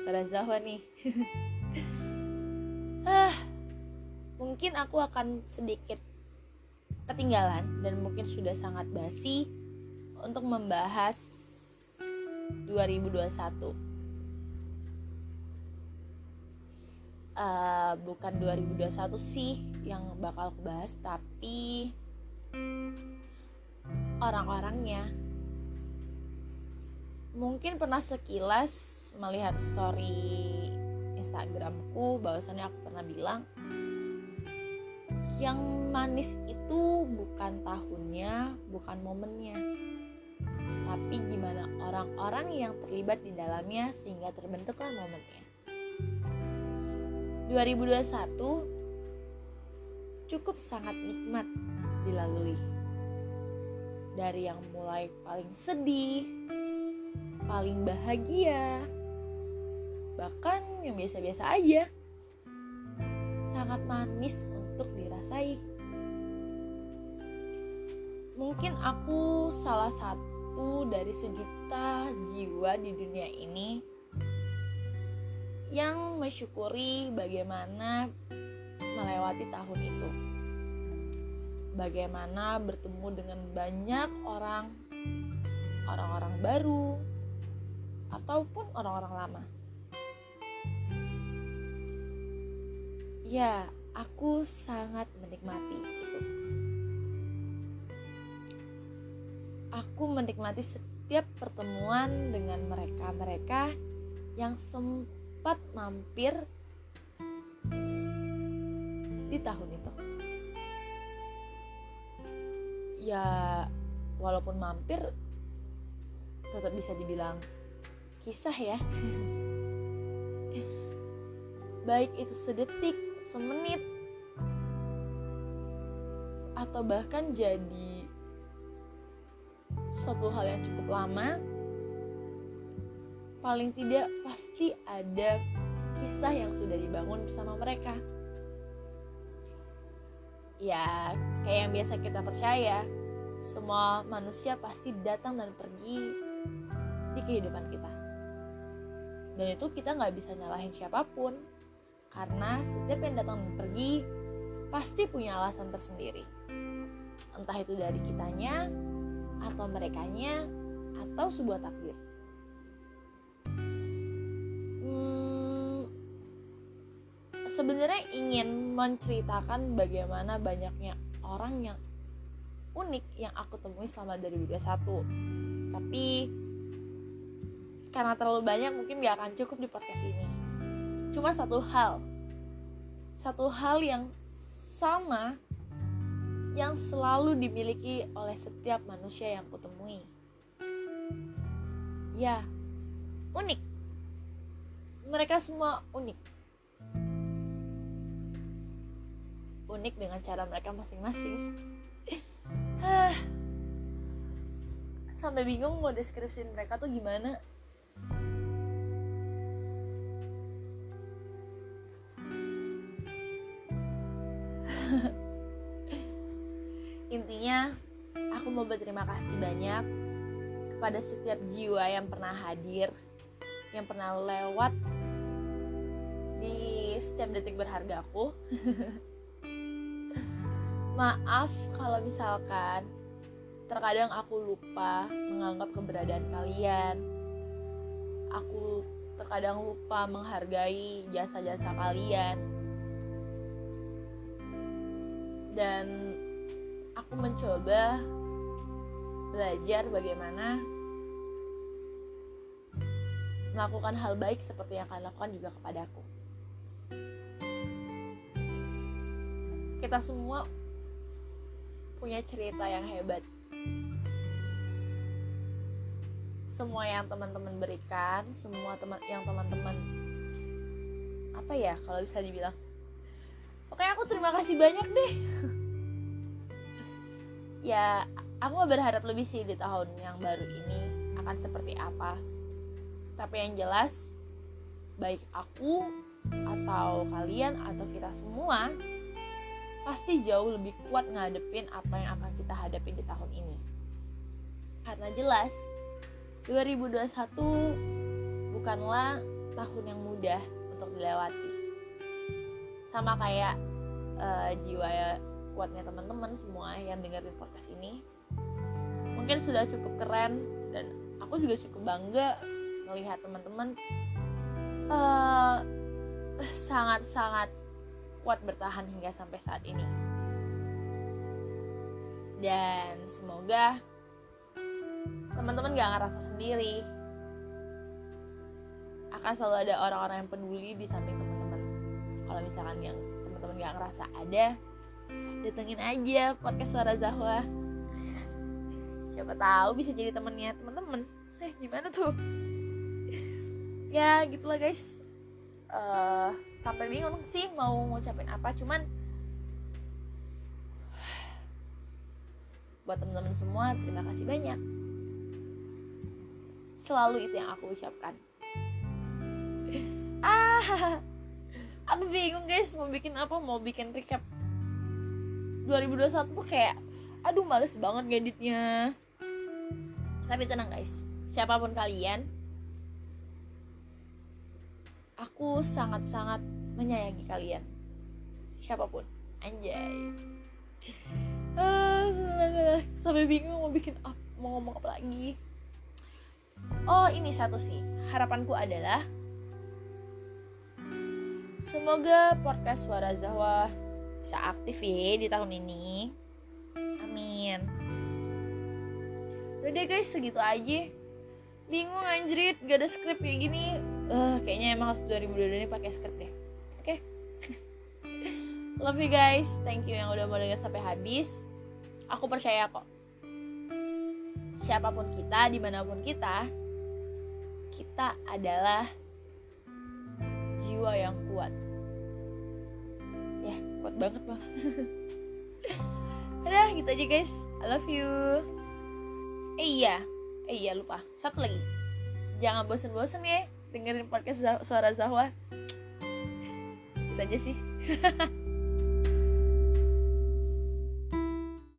suara Zahwa nih. Ah mungkin aku akan sedikit ketinggalan dan mungkin sudah sangat basi untuk membahas 2021 uh, bukan 2021 sih yang bakal aku bahas tapi orang-orangnya mungkin pernah sekilas melihat story Instagramku bahwasannya aku pernah bilang yang manis itu bukan tahunnya, bukan momennya, tapi gimana orang-orang yang terlibat di dalamnya sehingga terbentuklah momennya. 2021 cukup sangat nikmat dilalui. Dari yang mulai paling sedih, paling bahagia, bahkan yang biasa-biasa aja. Sangat manis untuk dirasai. Mungkin aku salah satu dari sejuta jiwa di dunia ini yang mensyukuri bagaimana melewati tahun itu. Bagaimana bertemu dengan banyak orang, orang-orang baru, ataupun orang-orang lama. Ya, aku sangat menikmati itu. Aku menikmati setiap pertemuan dengan mereka-mereka yang sempat mampir di tahun itu. Ya, walaupun mampir tetap bisa dibilang kisah ya. Baik itu sedetik, semenit, atau bahkan jadi suatu hal yang cukup lama, paling tidak pasti ada kisah yang sudah dibangun bersama mereka. Ya, kayak yang biasa kita percaya, semua manusia pasti datang dan pergi di kehidupan kita. Dan itu kita nggak bisa nyalahin siapa pun, karena setiap yang datang dan pergi pasti punya alasan tersendiri. Entah itu dari kitanya, atau merekanya, atau sebuah takdir. Hmm, sebenarnya ingin menceritakan bagaimana banyaknya orang yang unik yang aku temui selama 2021. Tapi karena terlalu banyak mungkin gak akan cukup di podcast ini. Cuma satu hal, satu hal yang sama yang selalu dimiliki oleh setiap manusia yang kutemui. Ya, unik. Mereka semua unik. Unik dengan cara mereka masing-masing. Sampai bingung mau deskripsiin mereka tuh gimana. Intinya, aku mau berterima kasih banyak kepada setiap jiwa yang pernah hadir, yang pernah lewat di setiap detik berharga aku. Maaf kalau misalkan terkadang aku lupa menganggap keberadaan kalian. Aku terkadang lupa menghargai jasa-jasa kalian. Dan aku mencoba belajar bagaimana melakukan hal baik seperti yang kalian lakukan juga kepadaku. Kita semua punya cerita yang hebat. Semua yang teman-teman berikan, semua teman yang teman-teman apa ya kalau bisa dibilang. Pokoknya aku terima kasih banyak deh. ya, aku berharap lebih sih di tahun yang baru ini akan seperti apa. Tapi yang jelas baik aku atau kalian atau kita semua pasti jauh lebih kuat ngadepin apa yang akan kita hadapi di tahun ini. Karena jelas 2021 bukanlah tahun yang mudah untuk dilewati sama kayak uh, jiwa ya kuatnya teman-teman semua yang dengerin podcast ini. Mungkin sudah cukup keren dan aku juga cukup bangga melihat teman-teman uh, sangat-sangat kuat bertahan hingga sampai saat ini. Dan semoga teman-teman gak ngerasa sendiri. Akan selalu ada orang-orang yang peduli di samping teman-teman kalau misalkan yang teman-teman gak ngerasa ada datengin aja podcast suara Zahwa. Siapa tahu bisa jadi temennya teman-teman eh gimana tuh? Ya gitulah guys. Uh, sampai bingung sih mau ngucapin apa cuman buat teman-teman semua terima kasih banyak. Selalu itu yang aku ucapkan. Ah aku bingung guys mau bikin apa mau bikin recap. 2021 tuh kayak aduh males banget ngeditnya. Tapi tenang guys siapa pun kalian aku sangat-sangat menyayangi kalian. Siapa pun anjay. Uh, sampai bingung mau bikin apa mau ngomong apa lagi. Oh ini satu sih. Harapanku adalah semoga podcast suara Zahwa bisa aktif ya di tahun ini. Amin. Udah deh guys segitu aja. Bingung anjrit. Gak ada skrip kayak gini. Uh, kayaknya emang harus 2022 ini pakai skrip deh. Oke? Okay? love you guys. Thank you yang udah mau denger sampai habis. Aku percaya kok. Siapa pun kita di mana pun kita kita adalah jiwa yang kuat. Ya kuat banget malah udah gitu aja guys. I love you. Eh iya. Eh iya lupa. Satu lagi. Jangan bosen-bosen ya dengerin podcast suara Zahwa itu aja sih